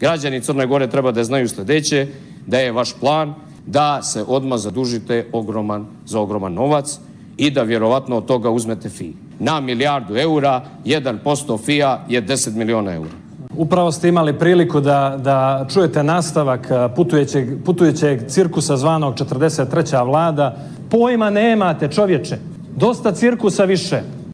Građani Crne Gore treba da znaju sljedeće, da je vaš plan da se odmah zadužite ogroman, za ogroman novac i da vjerovatno od toga uzmete fi. Na milijardu eura, 1% fija je 10 miliona eura. Upravo ste imali priliku da, da čujete nastavak putujećeg, putujećeg cirkusa zvanog 43. vlada. Pojma nemate čovječe, dosta cirkusa više.